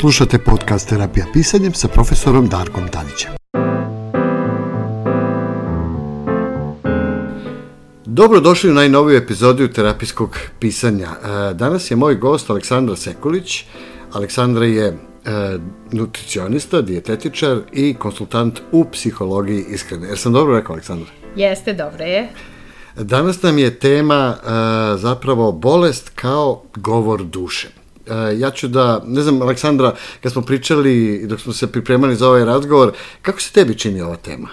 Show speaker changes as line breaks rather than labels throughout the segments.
Slušate podcast Terapija pisanjem sa profesorom Darkom Tanićem. Dobrodošli u najnoviju epizodiju terapijskog pisanja. E, danas je moj gost Aleksandra Sekulić. Aleksandra je e, nutricionista, dijetetičar i konsultant u psihologiji iskrene. Jer sam dobro rekao, Aleksandra?
Jeste, dobro je.
Danas nam je tema e, zapravo bolest kao govor duše. E, ja ću da, ne znam, Aleksandra, kad smo pričali, dok smo se pripremali za ovaj razgovor, kako se tebi čini ova tema?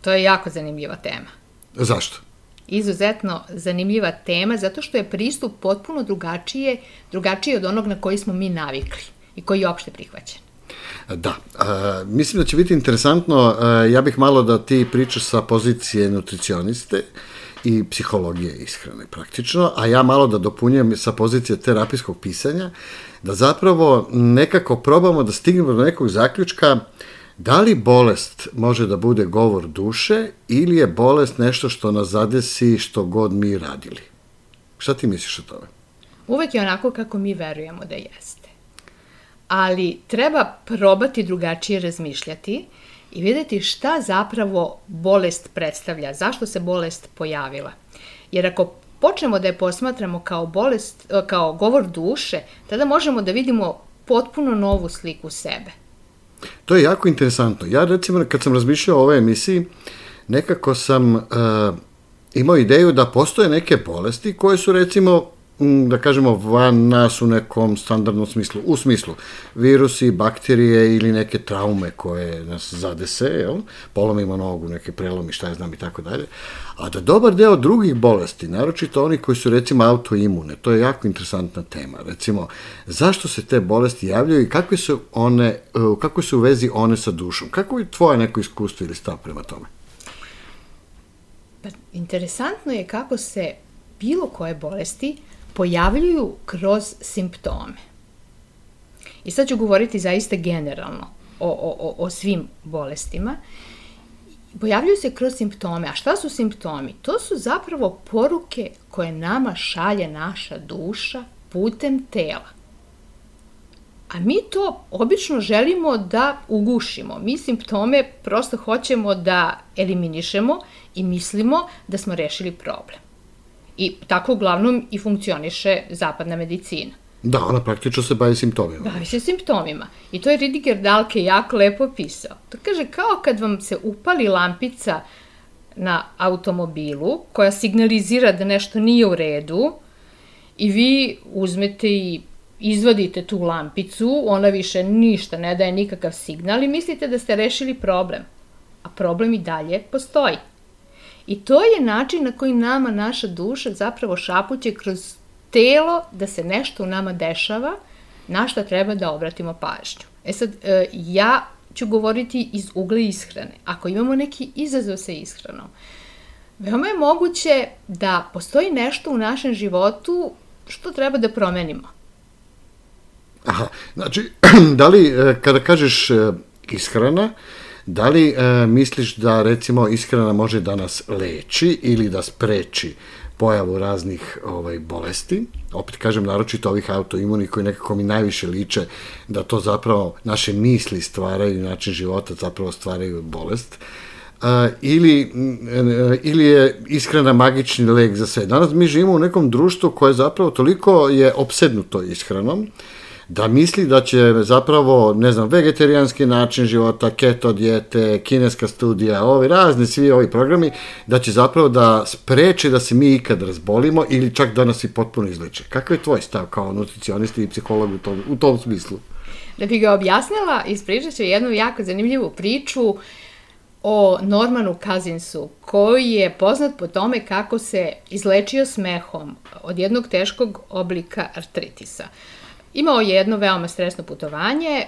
To je jako zanimljiva tema.
Zašto?
Izuzetno zanimljiva tema, zato što je pristup potpuno drugačije, drugačije od onog na koji smo mi navikli i koji je opšte prihvaćen.
Da, a, mislim da će biti interesantno, a, ja bih malo da ti pričaš sa pozicije nutricioniste i psihologije ishrane praktično, a ja malo da dopunjujem sa pozicije terapijskog pisanja, da zapravo nekako probamo da stignemo do nekog zaključka da li bolest može da bude govor duše ili je bolest nešto što nas zadesi što god mi radili. Šta ti misliš o tome?
Uvek je onako kako mi verujemo da jeste. Ali treba probati drugačije razmišljati i videti šta zapravo bolest predstavlja, zašto se bolest pojavila. Jer ako počnemo da je posmatramo kao bolest, kao govor duše, tada možemo da vidimo potpuno novu sliku sebe.
To je jako interesantno. Ja recimo kad sam razmišljao o ovoj emisiji, nekako sam uh, imao ideju da postoje neke bolesti koje su recimo da kažemo, van nas u nekom standardnom smislu, u smislu virusi, bakterije ili neke traume koje nas zadese, jel? polomimo nogu, neke prelomi, šta ja znam i tako dalje, a da dobar deo drugih bolesti, naročito oni koji su recimo autoimune, to je jako interesantna tema, recimo, zašto se te bolesti javljaju i kakve su one, kako su u vezi one sa dušom? Kako je tvoje neko iskustvo ili stav prema tome?
Pa, interesantno je kako se bilo koje bolesti pojavljuju kroz simptome. I sad ću govoriti zaista generalno o, o, o svim bolestima. Pojavljuju se kroz simptome. A šta su simptomi? To su zapravo poruke koje nama šalje naša duša putem tela. A mi to obično želimo da ugušimo. Mi simptome prosto hoćemo da eliminišemo i mislimo da smo rešili problem. I tako uglavnom i funkcioniše zapadna medicina.
Da, ona praktično se bavi simptomima.
Bavi se simptomima. I to je Ridiger Dalke jako lepo pisao. To kaže kao kad vam se upali lampica na automobilu koja signalizira da nešto nije u redu i vi uzmete i izvadite tu lampicu, ona više ništa ne daje nikakav signal i mislite da ste rešili problem. A problem i dalje postoji. I to je način na koji nama naša duša zapravo šapuće kroz telo da se nešto u nama dešava, na šta treba da obratimo pažnju. E sad, e, ja ću govoriti iz ugla ishrane. Ako imamo neki izazov sa ishranom, veoma je moguće da postoji nešto u našem životu što treba da promenimo.
Aha, znači, da li, e, kada kažeš e, ishrana, Da li e, misliš da recimo ishrana može da nas leči ili da spreči pojavu raznih ovaj bolesti, opet kažem naročito ovih autoimunih koji nekako mi najviše liče da to zapravo naše misli stvaraju, način života zapravo stvaraju bolest, uh, ili, uh, ili je ishrana magični lek za sve. Danas mi živimo u nekom društvu koje zapravo toliko je obsednuto ishranom, uh, da misli da će zapravo, ne znam, vegetarijanski način života, keto dijete, kineska studija, ovi razni svi ovi programi, da će zapravo da spreče da se mi ikad razbolimo ili čak da nas i potpuno izleče. Kakav je tvoj stav kao nutricionisti i psiholog u tom, u tom smislu?
Da bi ga objasnila, ispričat ću jednu jako zanimljivu priču o Normanu Kazinsu, koji je poznat po tome kako se izlečio smehom od jednog teškog oblika artritisa. Imao je jedno veoma stresno putovanje,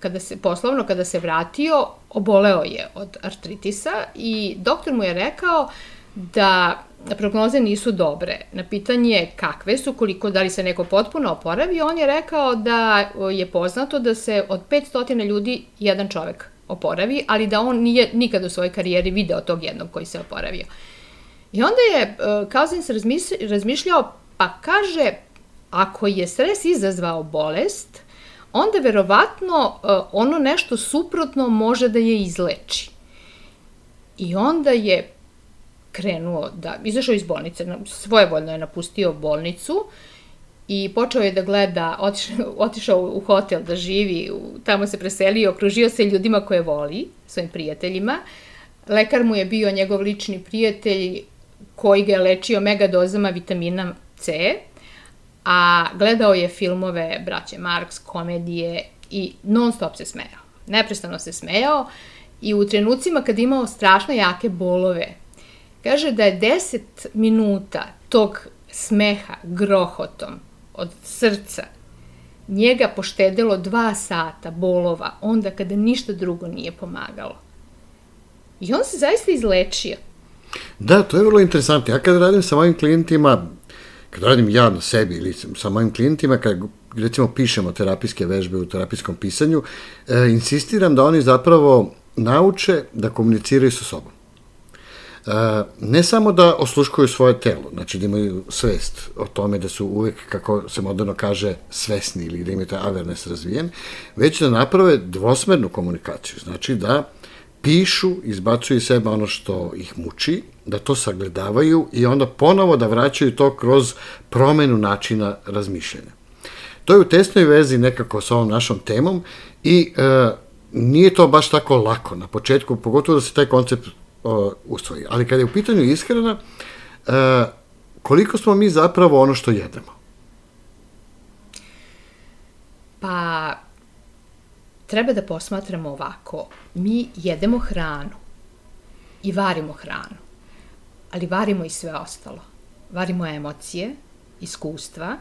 kada se, poslovno, kada se vratio, oboleo je od artritisa i doktor mu je rekao da prognoze nisu dobre. Na pitanje kakve su, koliko, da li se neko potpuno oporavi, on je rekao da je poznato da se od 500 ljudi jedan čovek oporavi, ali da on nije nikad u svojoj karijeri video tog jednog koji se oporavio. I onda je uh, Cousins razmišljao, pa kaže, Ako je stres izazvao bolest, onda verovatno e, ono nešto suprotno može da je izleči. I onda je krenuo da, izašao iz bolnice, svojevoljno je napustio bolnicu i počeo je da gleda, otišao, u hotel da živi, tamo se preselio, okružio se ljudima koje voli, svojim prijateljima. Lekar mu je bio njegov lični prijatelj koji ga je lečio megadozama vitamina C, a gledao je filmove braće Marks, komedije i non stop se smejao. Neprestano se smejao i u trenucima kad imao strašno jake bolove, kaže da je 10 minuta tog smeha grohotom od srca njega poštedelo dva sata bolova onda kada ništa drugo nije pomagalo. I on se zaista izlečio.
Da, to je vrlo interesantno. Ja kad radim sa mojim klijentima, kad radim ja na sebi ili sa mojim klijentima, kad recimo pišemo terapijske vežbe u terapijskom pisanju, e, insistiram da oni zapravo nauče da komuniciraju sa sobom. E, ne samo da osluškuju svoje telo, znači da imaju svest o tome da su uvek, kako se moderno kaže, svesni ili da imaju taj awareness razvijen, već da naprave dvosmernu komunikaciju, znači da pišu, izbacuju iz sebe ono što ih muči, da to sagledavaju i onda ponovo da vraćaju to kroz promenu načina razmišljanja. To je u tesnoj vezi nekako sa ovom našom temom i e, nije to baš tako lako na početku, pogotovo da se taj koncept uh, usvoji. Ali kada je u pitanju ishrana, uh, koliko smo mi zapravo ono što jedemo?
Pa, treba da posmatramo ovako. Mi jedemo hranu i varimo hranu, ali varimo i sve ostalo. Varimo emocije, iskustva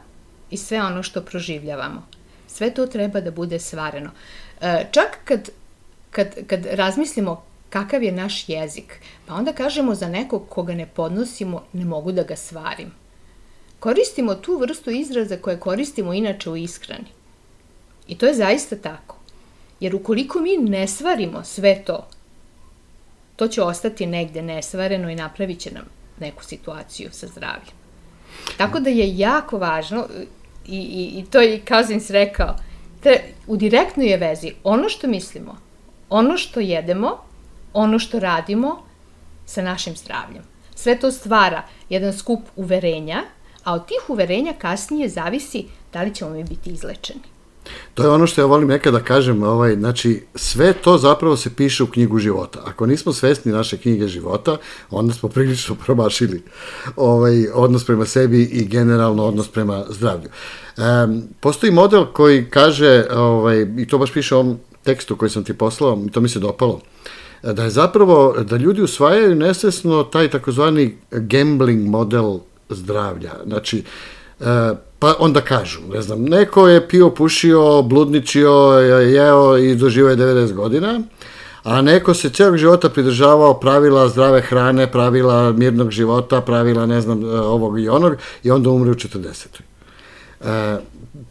i sve ono što proživljavamo. Sve to treba da bude svareno. E, čak kad, kad, kad razmislimo kakav je naš jezik, pa onda kažemo za nekog koga ne podnosimo, ne mogu da ga svarim. Koristimo tu vrstu izraza koje koristimo inače u ishrani. I to je zaista tako. Jer ukoliko mi ne svarimo sve to, to će ostati negde nesvareno i napravit će nam neku situaciju sa zdravljem. Tako da je jako važno, i, i, i to je Cousins rekao, te, u direktnoj je vezi ono što mislimo, ono što jedemo ono što radimo sa našim zdravljem. Sve to stvara jedan skup uverenja, a od tih uverenja kasnije zavisi da li ćemo mi biti izlečeni.
To je ono što ja volim nekada da kažem, ovaj, znači sve to zapravo se piše u knjigu života. Ako nismo svesni naše knjige života, onda smo prilično promašili ovaj, odnos prema sebi i generalno odnos prema zdravlju. Um, postoji model koji kaže, ovaj, i to baš piše u ovom tekstu koji sam ti poslao, i to mi se dopalo, da je zapravo, da ljudi usvajaju nesvesno taj takozvani gambling model zdravlja. Znači, e, pa onda kažu, ne znam, neko je pio, pušio, bludničio, jeo i doživao je 90 godina, a neko se celog života pridržavao pravila zdrave hrane, pravila mirnog života, pravila ne znam ovog i onog i onda umre u 40. E,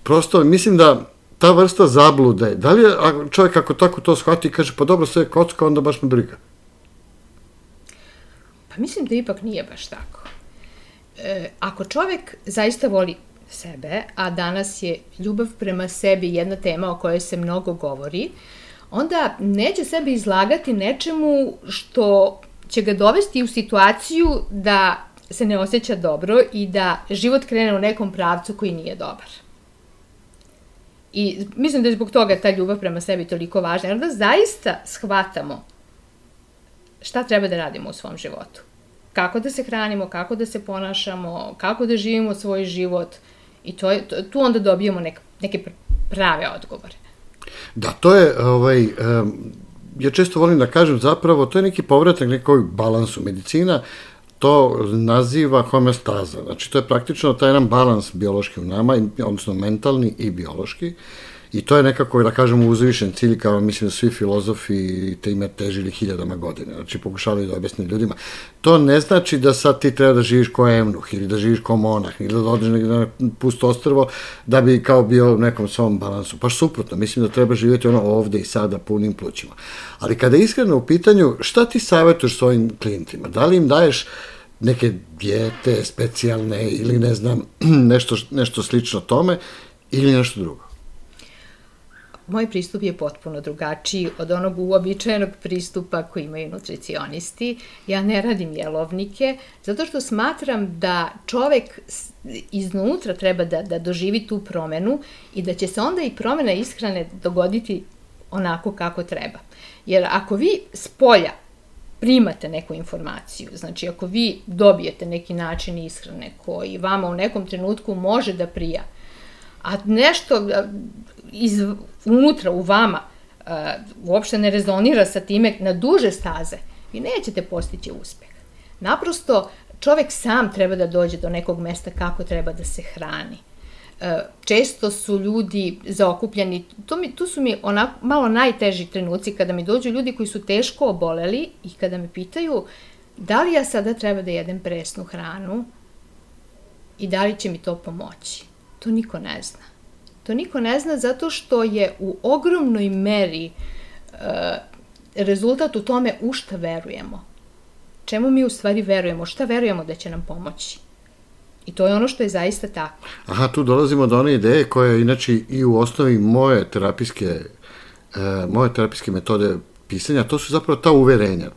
prosto mislim da ta vrsta zablude, da li je čovjek ako tako to shvati i kaže pa dobro sve je kocka, onda baš me briga?
Pa mislim da ipak nije baš tako. E, ako čovjek zaista voli sebe, a danas je ljubav prema sebi jedna tema o kojoj se mnogo govori, onda neće sebe izlagati nečemu što će ga dovesti u situaciju da se ne osjeća dobro i da život krene u nekom pravcu koji nije dobar. I mislim da je zbog toga ta ljubav prema sebi toliko važna, jer da zaista shvatamo šta treba da radimo u svom životu. Kako da se hranimo, kako da se ponašamo, kako da živimo svoj život i to je, tu onda dobijemo nek, neke prave odgovore.
Da, to je, ovaj, um, ja često volim da kažem zapravo, to je neki povratak nekoj balansu. Medicina to naziva homeostaza. Znači, to je praktično taj jedan balans biološki u nama, odnosno mentalni i biološki. I to je nekako, da kažemo, uzvišen cilj, kao mislim da svi filozofi te ime težili hiljadama godina. Znači, pokušavali da objasni ljudima. To ne znači da sad ti treba da živiš ko evnuh ili da živiš ko monah ili da odeš na pusto ostrvo da bi kao bio u nekom svom balansu. Pa suprotno, mislim da treba živjeti ono ovde i sada punim plućima. Ali kada je iskreno u pitanju, šta ti savjetuješ svojim klijentima? Da li im daješ neke dijete specijalne ili ne znam, nešto, nešto slično tome ili nešto drugo?
Moj pristup je potpuno drugačiji od onog uobičajenog pristupa koji imaju nutricionisti. Ja ne radim jelovnike, zato što smatram da čovek iznutra treba da, da doživi tu promenu i da će se onda i promena ishrane dogoditi onako kako treba. Jer ako vi s polja primate neku informaciju, znači ako vi dobijete neki način ishrane koji vama u nekom trenutku može da prija, a nešto iz, unutra u vama uh, uopšte ne rezonira sa time na duže staze, vi nećete postići uspeh. Naprosto, čovek sam treba da dođe do nekog mesta kako treba da se hrani. Često su ljudi zaokupljeni, to mi, tu su mi onako malo najteži trenuci kada mi dođu ljudi koji su teško oboleli i kada me pitaju da li ja sada treba da jedem presnu hranu i da li će mi to pomoći. To niko ne zna. To niko ne zna zato što je u ogromnoj meri uh, rezultat u tome u šta verujemo. Čemu mi u stvari verujemo, šta verujemo da će nam pomoći. I to je ono što je zaista tako.
Aha, tu dolazimo do one ideje koja je inače i u osnovi moje terapijske, uh, moje terapijske metode pisanja, to su zapravo ta uverenja.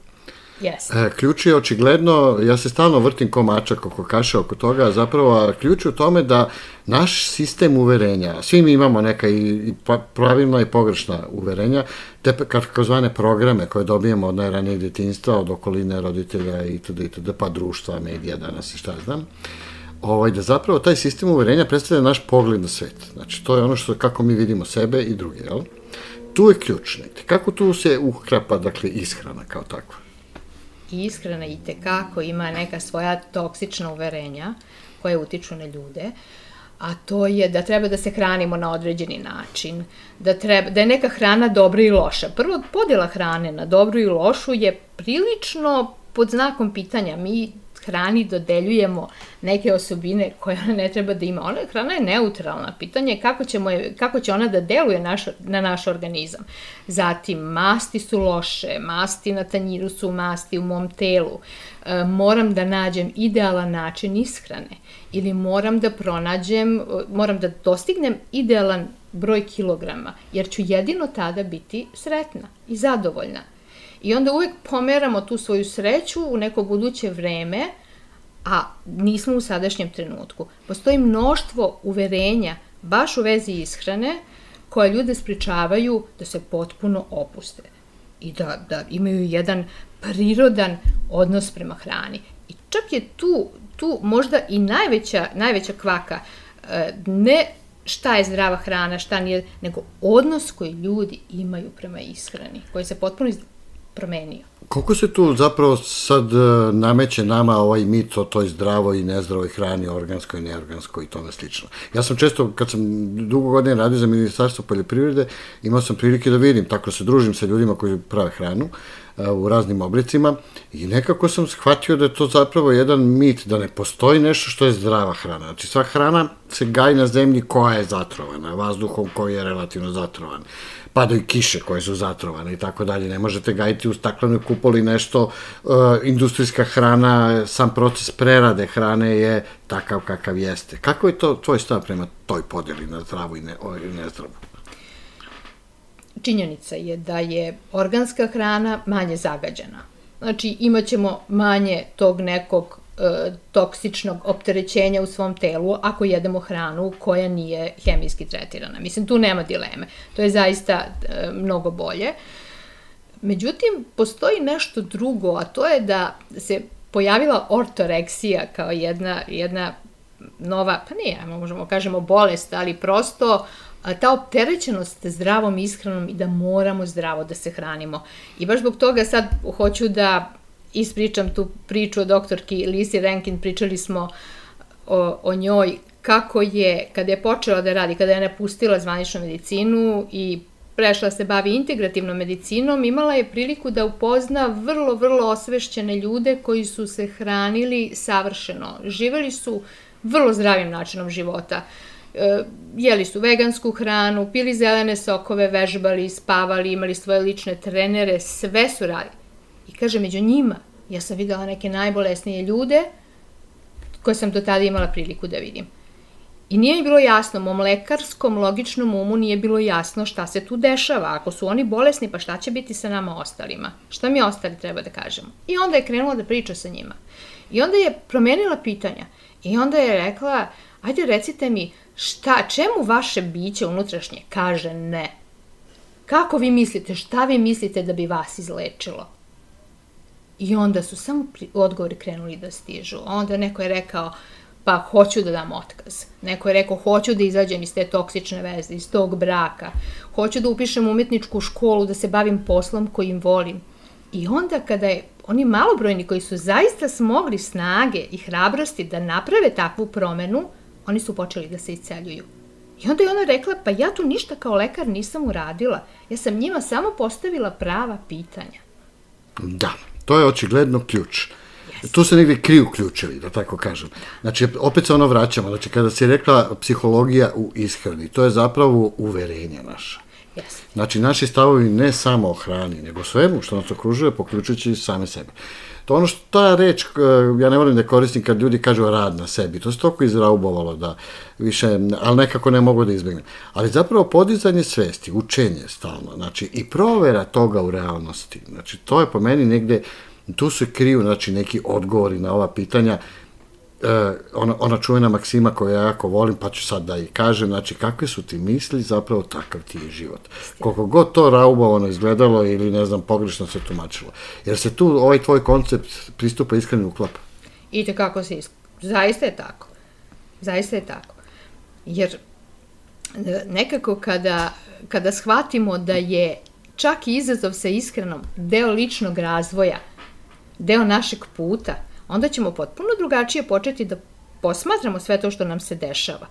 Yes.
E, ključ je očigledno, ja se stalno vrtim ko mačak oko kaše oko toga, zapravo ključ je u tome da naš sistem uverenja, svi mi imamo neka i, i pa, pravilna i pogrešna uverenja, te zvane programe koje dobijemo od najranijeg detinstva, od okoline roditelja i td. itd. pa društva, medija danas i šta znam ovaj, da zapravo taj sistem uverenja predstavlja naš pogled na svet. Znači, to je ono što, kako mi vidimo sebe i druge, jel? Tu je ključno. Kako tu se uhrapa, dakle, ishrana kao takva?
Ishrana i tekako ima neka svoja toksična uverenja koje utiču na ljude, a to je da treba da se hranimo na određeni način, da, treba, da je neka hrana dobra i loša. Prvo, podjela hrane na dobru i lošu je prilično pod znakom pitanja. Mi hrani dodeljujemo neke osobine koje ona ne treba da ima. Ona hrana je neutralna. Pitanje je kako, ćemo je, kako će ona da deluje naš, na naš organizam. Zatim, masti su loše, masti na tanjiru su masti u mom telu. E, moram da nađem idealan način ishrane ili moram da pronađem, moram da dostignem idealan broj kilograma, jer ću jedino tada biti sretna i zadovoljna. I onda uvek pomeramo tu svoju sreću u neko buduće vreme, a nismo u sadašnjem trenutku. Postoji mnoštvo uverenja baš u vezi ishrane koja ljude spričavaju da se potpuno opuste i da, da imaju jedan prirodan odnos prema hrani. I čak je tu, tu možda i najveća, najveća kvaka, e, ne šta je zdrava hrana, šta nije, nego odnos koji ljudi imaju prema ishrani, koji se potpuno promenio.
Koliko se tu zapravo sad e, nameće nama ovaj mit o toj zdravoj i nezdravoj hrani, organskoj, neorganskoj i tome slično? Ja sam često, kad sam dugo godine radio za Ministarstvo poljoprivrede, imao sam prilike da vidim, tako se družim sa ljudima koji prave hranu e, u raznim oblicima i nekako sam shvatio da je to zapravo jedan mit, da ne postoji nešto što je zdrava hrana. Znači sva hrana se gaji na zemlji koja je zatrovana, vazduhom koji je relativno zatrovan padaju kiše koje su zatrovane i tako dalje. Ne možete gajiti u staklenoj kupoli nešto, uh, industrijska hrana, sam proces prerade hrane je takav kakav jeste. Kako je to tvoj stav prema toj podeli na zdravu i, ne, i nezdravu?
Činjenica je da je organska hrana manje zagađena. Znači, imaćemo manje tog nekog E, toksičnog opterećenja u svom telu ako jedemo hranu koja nije hemijski tretirana. Mislim, tu nema dileme. To je zaista e, mnogo bolje. Međutim, postoji nešto drugo, a to je da se pojavila ortoreksija kao jedna, jedna nova, pa nije, možemo kažemo bolest, ali prosto ta opterećenost zdravom ishranom i da moramo zdravo da se hranimo. I baš zbog toga sad hoću da ispričam tu priču o doktorki Lisi Rankin, pričali smo o, o njoj kako je, kada je počela da radi, kada je napustila zvaničnu medicinu i prešla se bavi integrativnom medicinom, imala je priliku da upozna vrlo, vrlo osvešćene ljude koji su se hranili savršeno. Živeli su vrlo zdravim načinom života. E, jeli su vegansku hranu, pili zelene sokove, vežbali, spavali, imali svoje lične trenere, sve su radili. I kaže, među njima, ja sam videla neke najbolesnije ljude koje sam do tada imala priliku da vidim. I nije mi bilo jasno, mom lekarskom, logičnom umu nije bilo jasno šta se tu dešava. Ako su oni bolesni, pa šta će biti sa nama ostalima? Šta mi ostali treba da kažemo? I onda je krenula da priča sa njima. I onda je promenila pitanja. I onda je rekla, ajde recite mi, šta, čemu vaše biće unutrašnje kaže ne? Kako vi mislite, šta vi mislite da bi vas izlečilo? I onda su samo odgovori krenuli da stižu. Onda neko je rekao, pa hoću da dam otkaz. Neko je rekao, hoću da izađem iz te toksične veze, iz tog braka. Hoću da upišem umetničku školu, da se bavim poslom kojim volim. I onda kada je oni malobrojni koji su zaista smogli snage i hrabrosti da naprave takvu promenu, oni su počeli da se isceljuju. I onda je ona rekla, pa ja tu ništa kao lekar nisam uradila. Ja sam njima samo postavila prava pitanja.
Da, to je očigledno ključ. Yes. Tu se negdje kriju ključevi, da tako kažem. Znači, opet se ono vraćamo. Znači, kada si rekla psihologija u ishrani, to je zapravo uverenje naše.
Yes.
Znači, naši stavovi ne samo o hrani, nego svemu što nas okružuje, poključujući same sebe. To ono što ta reč, ja ne volim da koristim kad ljudi kažu rad na sebi, to se toliko izraubovalo da više, ali nekako ne mogu da izbjegnem. Ali zapravo podizanje svesti, učenje stalno, znači i provera toga u realnosti, znači to je po meni negde, tu se kriju znači, neki odgovori na ova pitanja, ona, ona čuvena maksima koju ja jako volim, pa ću sad da i kažem, znači kakve su ti misli, zapravo takav ti je život. Koliko god to raubovano izgledalo ili ne znam, pogrešno se tumačilo. Jer se tu ovaj tvoj koncept pristupa iskreno uklapa.
I te kako se isklapa. Zaista je tako. Zaista je tako. Jer e, nekako kada, kada shvatimo da je čak i izazov sa iskrenom deo ličnog razvoja, deo našeg puta, onda ćemo potpuno drugačije početi da posmatramo sve to što nam se dešava.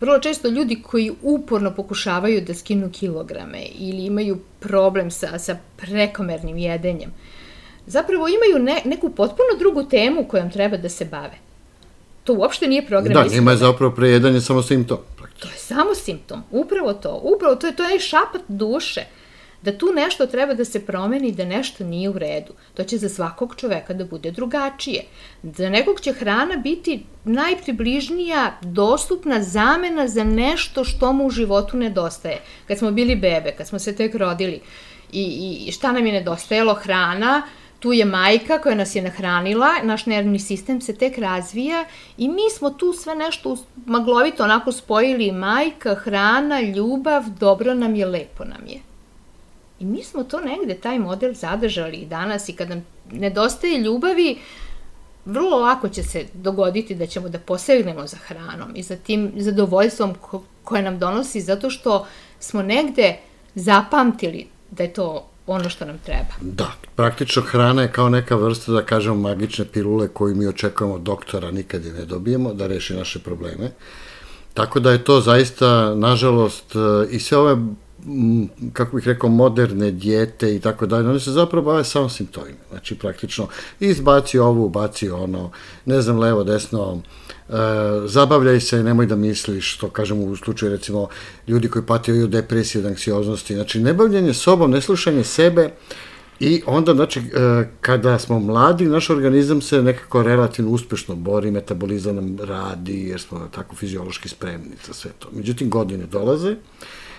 Vrlo često ljudi koji uporno pokušavaju da skinu kilograme ili imaju problem sa, sa prekomernim jedenjem, zapravo imaju ne, neku potpuno drugu temu kojom treba da se bave. To uopšte nije program
Da, njima je zapravo prejedanje samo simptom.
To je samo simptom, upravo to. Upravo to je, to je šapat duše da tu nešto treba da se promeni, da nešto nije u redu. To će za svakog čoveka da bude drugačije. Za nekog će hrana biti najpribližnija, dostupna zamena za nešto što mu u životu nedostaje. Kad smo bili bebe, kad smo se tek rodili i, i šta nam je nedostajalo? Hrana, tu je majka koja nas je nahranila, naš nervni sistem se tek razvija i mi smo tu sve nešto maglovito onako spojili majka, hrana, ljubav, dobro nam je, lepo nam je. I mi smo to negde, taj model zadržali i danas i kad nam nedostaje ljubavi, vrlo lako će se dogoditi da ćemo da posegnemo za hranom i za tim zadovoljstvom ko, koje nam donosi zato što smo negde zapamtili da je to ono što nam treba.
Da, praktično hrana je kao neka vrsta, da kažemo, magične pilule koju mi očekujemo od doktora, nikad je ne dobijemo, da reši naše probleme. Tako da je to zaista, nažalost, i sve ove kako bih rekao, moderne dijete i tako dalje, oni se zapravo bave samo simptomima. Znači, praktično, izbaci ovo, ubaci ono, ne znam, levo, desno, e, zabavljaj se, nemoj da misliš, što kažemo u slučaju, recimo, ljudi koji patio od depresije, od anksioznosti. Znači, nebavljanje sobom, neslušanje sebe, I onda, znači, e, kada smo mladi, naš organizam se nekako relativno uspešno bori, metabolizam nam radi, jer smo tako fiziološki spremni za sve to. Međutim, godine dolaze,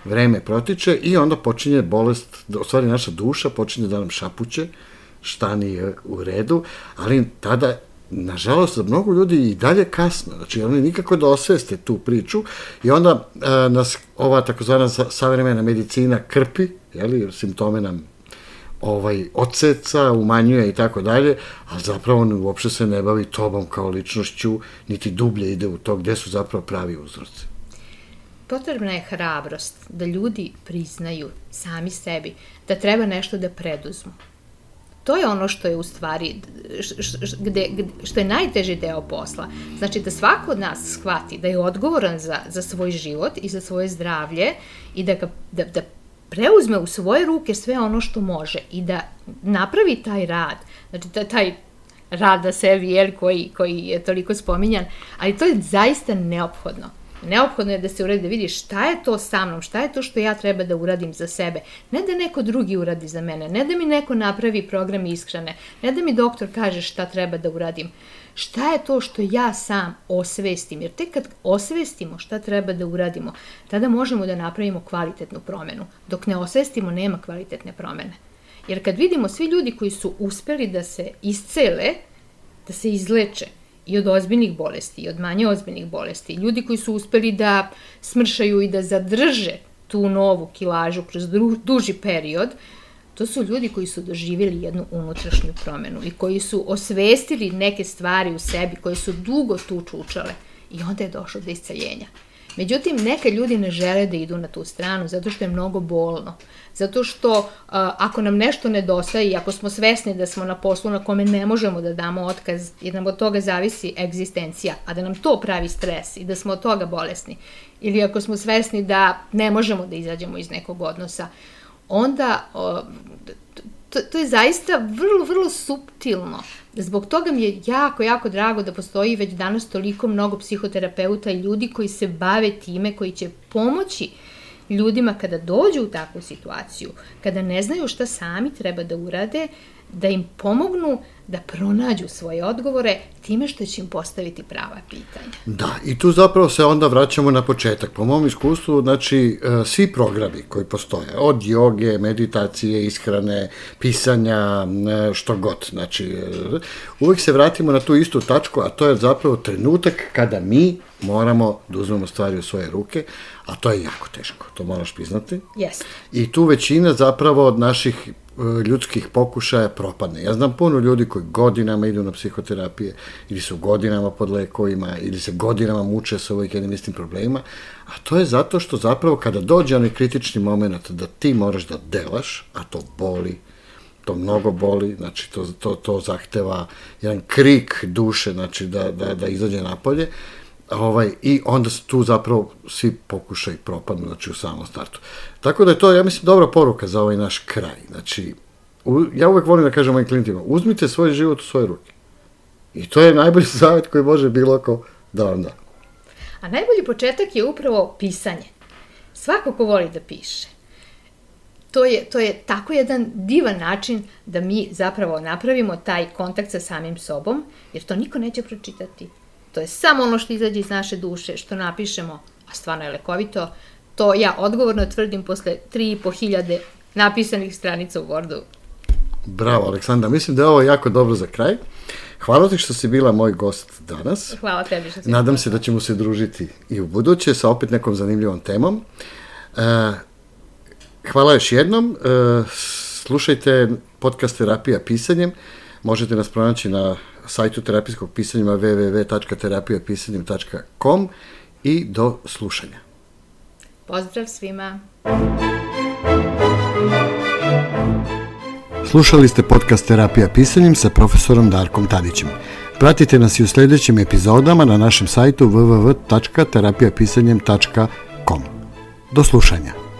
vreme protiče i onda počinje bolest, u stvari naša duša počinje da nam šapuće, šta nije u redu, ali tada nažalost, za mnogo ljudi i dalje kasno, znači oni nikako da osveste tu priču i onda e, nas ova takozvana savremena medicina krpi, jeli, simptome nam ovaj odseca, umanjuje i tako dalje, a zapravo on uopšte se ne bavi tobom kao ličnošću, niti dublje ide u to gde su zapravo pravi uzroci.
Potrebna je hrabrost da ljudi priznaju sami sebi da treba nešto da preduzmu. To je ono što je u stvari, gde, gde, što je najteži deo posla. Znači da svako od nas shvati da je odgovoran za, za svoj život i za svoje zdravlje i da, ga, da, da preuzme u svoje ruke sve ono što može i da napravi taj rad, znači da, taj rad da sebi, jer, koji, koji je toliko spominjan, ali to je zaista neophodno. Neophodno je da se uradi, da vidi šta je to sa mnom, šta je to što ja treba da uradim za sebe. Ne da neko drugi uradi za mene, ne da mi neko napravi program ishrane, ne da mi doktor kaže šta treba da uradim. Šta je to što ja sam osvestim? Jer tek kad osvestimo šta treba da uradimo, tada možemo da napravimo kvalitetnu promenu. Dok ne osvestimo, nema kvalitetne promene. Jer kad vidimo svi ljudi koji su uspeli da se iscele, da se izleče, i od ozbiljnih bolesti, i od manje ozbiljnih bolesti, ljudi koji su uspeli da smršaju i da zadrže tu novu kilažu kroz duži period, to su ljudi koji su doživjeli jednu unutrašnju promenu i koji su osvestili neke stvari u sebi koje su dugo tu čučale i onda je došlo do isceljenja. Međutim, neke ljudi ne žele da idu na tu stranu zato što je mnogo bolno. Zato što uh, ako nam nešto nedostaje i ako smo svesni da smo na poslu na kome ne možemo da damo otkaz jer nam od toga zavisi egzistencija, a da nam to pravi stres i da smo od toga bolesni, ili ako smo svesni da ne možemo da izađemo iz nekog odnosa, onda uh, to, to je zaista vrlo, vrlo subtilno. Zbog toga mi je jako, jako drago da postoji već danas toliko mnogo psihoterapeuta i ljudi koji se bave time, koji će pomoći ljudima kada dođu u takvu situaciju, kada ne znaju šta sami treba da urade, da im pomognu da pronađu svoje odgovore time što će im postaviti prava pitanja.
Da, i tu zapravo se onda vraćamo na početak. Po mom iskustvu, znači, e, svi programi koji postoje, od joge, meditacije, ishrane, pisanja, e, što god, znači, e, uvek se vratimo na tu istu tačku, a to je zapravo trenutak kada mi moramo da uzmemo stvari u svoje ruke, a to je jako teško, to moraš priznati.
Jeste.
I tu većina zapravo od naših ljudskih pokušaja propadne. Ja znam puno ljudi koji godinama idu na psihoterapije ili su godinama pod lekovima ili se godinama muče sa ovih jednim istim problemima, a to je zato što zapravo kada dođe onaj kritični moment da ti moraš da delaš, a to boli, to mnogo boli, znači to, to, to zahteva jedan krik duše, znači da, da, da izađe napolje, ovaj, i onda su tu zapravo svi pokušaj propadnu, znači u samom startu. Tako da je to, ja mislim, dobra poruka za ovaj naš kraj. Znači, u, ja uvek volim da kažem mojim klientima, uzmite svoj život u svoje ruke. I to je najbolji savjet koji može bilo ko da vam da.
A najbolji početak je upravo pisanje. Svako ko voli da piše. To je, to je tako jedan divan način da mi zapravo napravimo taj kontakt sa samim sobom, jer to niko neće pročitati To je samo ono što izađe iz naše duše, što napišemo, a stvarno je lekovito. To ja odgovorno tvrdim posle 3.500 napisanih stranica u Wordu.
Bravo, Aleksandra. Mislim da je ovo jako dobro za kraj. Hvala ti što si bila moj gost danas.
Hvala tebi što si
Nadam se da ćemo se družiti i u buduće sa opet nekom zanimljivom temom. E, hvala još jednom. E, slušajte podcast Terapija pisanjem. Možete nas pronaći na sajtu terapijskog pisanja www.terapijapisanjem.com i do slušanja.
Pozdrav svima!
Slušali ste podcast Terapija pisanjem sa profesorom Darkom Tadićem. Pratite nas i u sledećim epizodama na našem sajtu www.terapijapisanjem.com. Do slušanja!